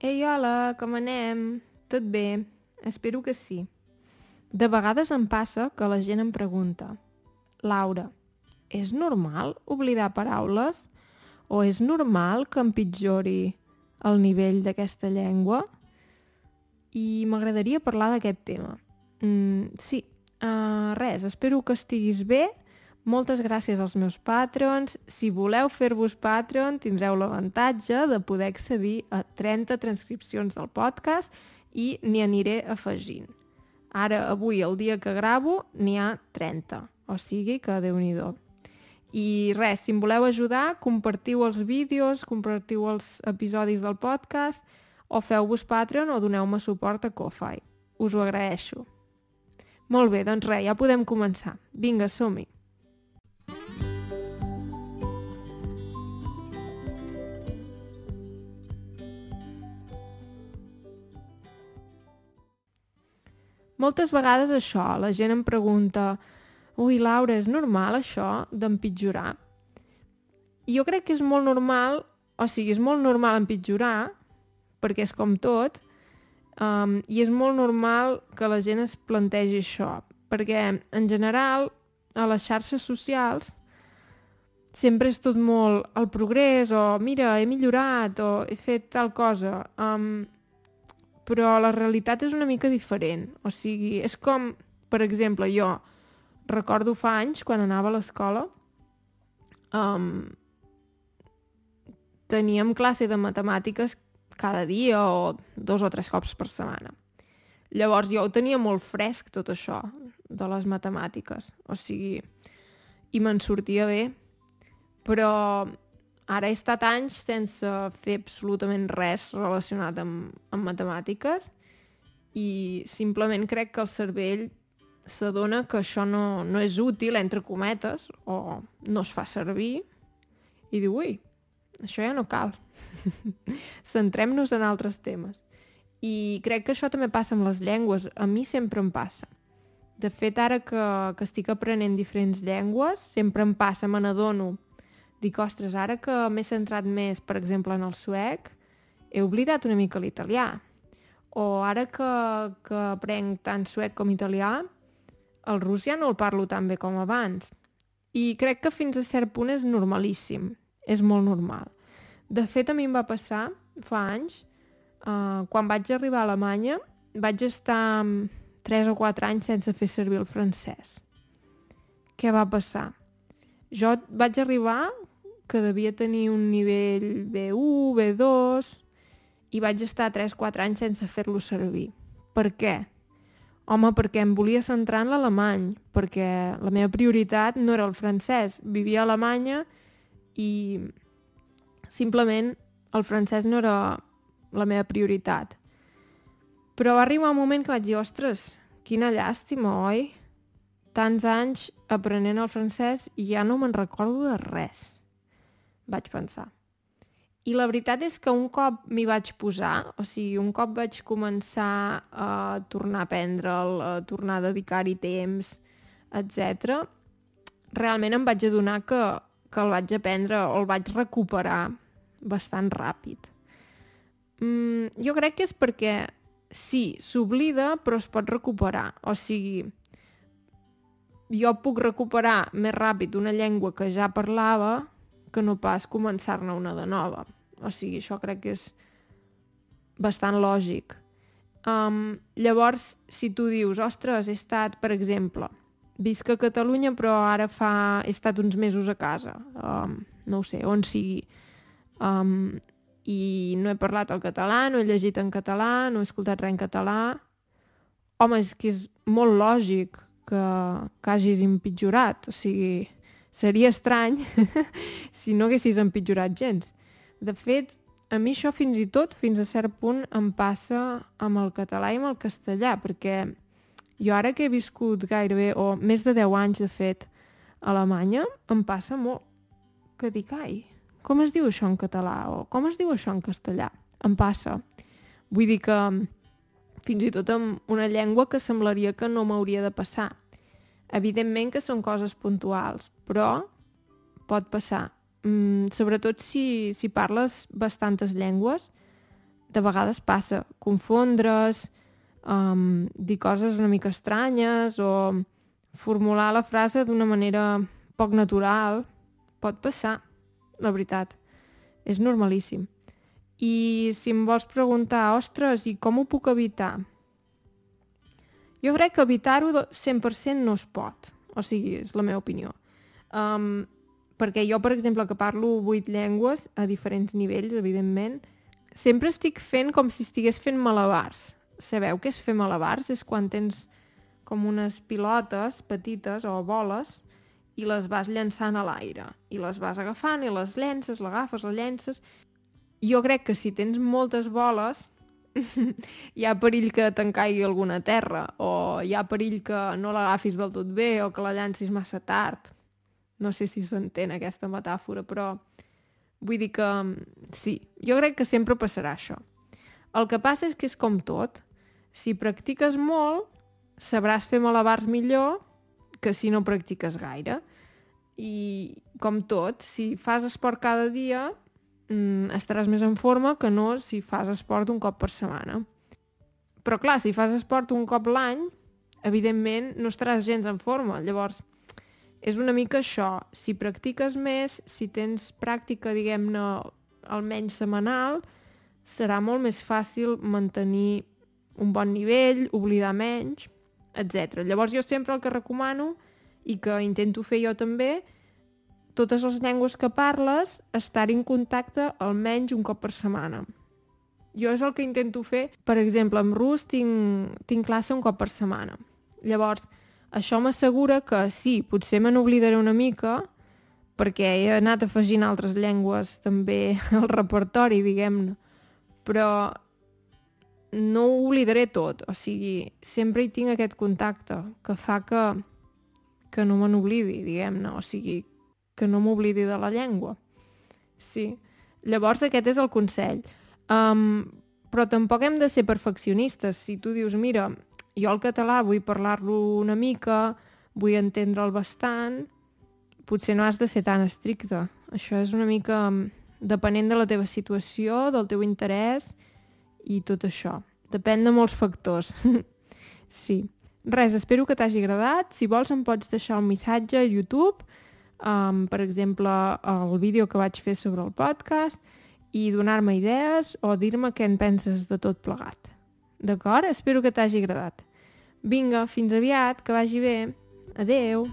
Ei, hola, com anem? Tot bé? Espero que sí. De vegades em passa que la gent em pregunta Laura, és normal oblidar paraules? O és normal que empitjori el nivell d'aquesta llengua? I m'agradaria parlar d'aquest tema. Mm, sí, uh, res, espero que estiguis bé moltes gràcies als meus patrons. Si voleu fer-vos patron, tindreu l'avantatge de poder accedir a 30 transcripcions del podcast i n'hi aniré afegint. Ara, avui, el dia que gravo, n'hi ha 30. O sigui que déu nhi I res, si em voleu ajudar, compartiu els vídeos, compartiu els episodis del podcast, o feu-vos Patreon o doneu-me suport a Ko-Fi. Us ho agraeixo. Molt bé, doncs res, ja podem començar. Vinga, som-hi! Moltes vegades això, la gent em pregunta ui, Laura, és normal això d'empitjorar? Jo crec que és molt normal, o sigui, és molt normal empitjorar, perquè és com tot, um, i és molt normal que la gent es plantegi això, perquè en general a les xarxes socials sempre és tot molt el progrés o mira, he millorat o he fet tal cosa. Um, però la realitat és una mica diferent. O sigui, és com, per exemple, jo recordo fa anys, quan anava a l'escola, um, teníem classe de matemàtiques cada dia o dos o tres cops per setmana. Llavors jo ho tenia molt fresc tot això de les matemàtiques, o sigui, i me'n sortia bé, però Ara he estat anys sense fer absolutament res relacionat amb, amb matemàtiques i simplement crec que el cervell s'adona que això no, no és útil, entre cometes, o no es fa servir, i diu, ui, això ja no cal. Centrem-nos en altres temes. I crec que això també passa amb les llengües. A mi sempre em passa. De fet, ara que, que estic aprenent diferents llengües, sempre em passa, me n'adono dic, ostres, ara que m'he centrat més, per exemple, en el suec, he oblidat una mica l'italià. O ara que, que aprenc tant suec com italià, el rus ja no el parlo tan bé com abans. I crec que fins a cert punt és normalíssim, és molt normal. De fet, a mi em va passar fa anys, eh, quan vaig arribar a Alemanya, vaig estar 3 o 4 anys sense fer servir el francès. Què va passar? Jo vaig arribar que devia tenir un nivell B1, B2, i vaig estar 3-4 anys sense fer-lo servir. Per què? Home, perquè em volia centrar en l'alemany, perquè la meva prioritat no era el francès. Vivia a Alemanya i simplement el francès no era la meva prioritat. Però va arribar un moment que vaig dir, ostres, quina llàstima, oi? Tants anys aprenent el francès i ja no me'n recordo de res vaig pensar. I la veritat és que un cop m'hi vaig posar, o sigui, un cop vaig començar a tornar a aprendre'l, a tornar a dedicar-hi temps, etc, realment em vaig adonar que, que el vaig aprendre o el vaig recuperar bastant ràpid. Mm, jo crec que és perquè sí, s'oblida, però es pot recuperar. O sigui, jo puc recuperar més ràpid una llengua que ja parlava que no pas començar-ne una de nova. O sigui, això crec que és bastant lògic. Um, llavors, si tu dius, ostres, he estat, per exemple, visc a Catalunya però ara fa... he estat uns mesos a casa, um, no ho sé, on sigui, um, i no he parlat el català, no he llegit en català, no he escoltat res en català... Home, és que és molt lògic que, que hagis empitjorat, o sigui, Seria estrany si no haguessis empitjorat gens. De fet, a mi això fins i tot, fins a cert punt, em passa amb el català i amb el castellà, perquè jo ara que he viscut gairebé, o més de 10 anys, de fet, a Alemanya, em passa molt que dic, ai, com es diu això en català? O com es diu això en castellà? Em passa. Vull dir que fins i tot amb una llengua que semblaria que no m'hauria de passar. Evidentment que són coses puntuals, però pot passar. Mm, sobretot si, si parles bastantes llengües, de vegades passa confondre's, um, dir coses una mica estranyes o formular la frase d'una manera poc natural. Pot passar, la veritat. És normalíssim. I si em vols preguntar, ostres, i com ho puc evitar? Jo crec que evitar-ho 100% no es pot. O sigui, és la meva opinió. Um, perquè jo, per exemple, que parlo vuit llengües a diferents nivells, evidentment, sempre estic fent com si estigués fent malabars. Sabeu què és fer malabars? És quan tens com unes pilotes petites o boles i les vas llançant a l'aire. I les vas agafant i les llences, l'agafes, la llences... Jo crec que si tens moltes boles hi ha perill que te'n caigui alguna terra o hi ha perill que no l'agafis del tot bé o que la llancis massa tard. No sé si s'entén aquesta metàfora, però vull dir que sí, jo crec que sempre passarà això. El que passa és que és com tot. Si practiques molt, sabràs fer malabars millor que si no practiques gaire. I com tot, si fas esport cada dia, mm, estaràs més en forma que no si fas esport un cop per setmana. Però clar, si fas esport un cop l'any, evidentment no estaràs gens en forma. Llavors, és una mica això. Si practiques més, si tens pràctica, diguem-ne, almenys setmanal, serà molt més fàcil mantenir un bon nivell, oblidar menys, etc. Llavors jo sempre el que recomano i que intento fer jo també totes les llengües que parles, estar en contacte almenys un cop per setmana. Jo és el que intento fer. Per exemple, amb rus tinc, tinc classe un cop per setmana. Llavors, això m'assegura que sí, potser me n'oblidaré una mica, perquè he anat afegint altres llengües també al repertori, diguem-ne, però no ho oblidaré tot, o sigui, sempre hi tinc aquest contacte que fa que, que no me n'oblidi, diguem-ne, o sigui, que no m'oblidi de la llengua. Sí. Llavors aquest és el consell. Um, però tampoc hem de ser perfeccionistes. Si tu dius, mira, jo el català vull parlar-lo una mica, vull entendre'l bastant, potser no has de ser tan estricte. Això és una mica depenent de la teva situació, del teu interès i tot això. Depèn de molts factors. sí. Res, espero que t'hagi agradat. Si vols em pots deixar un missatge a YouTube um, per exemple, el vídeo que vaig fer sobre el podcast i donar-me idees o dir-me què en penses de tot plegat. D'acord? Espero que t'hagi agradat. Vinga, fins aviat, que vagi bé. Adeu!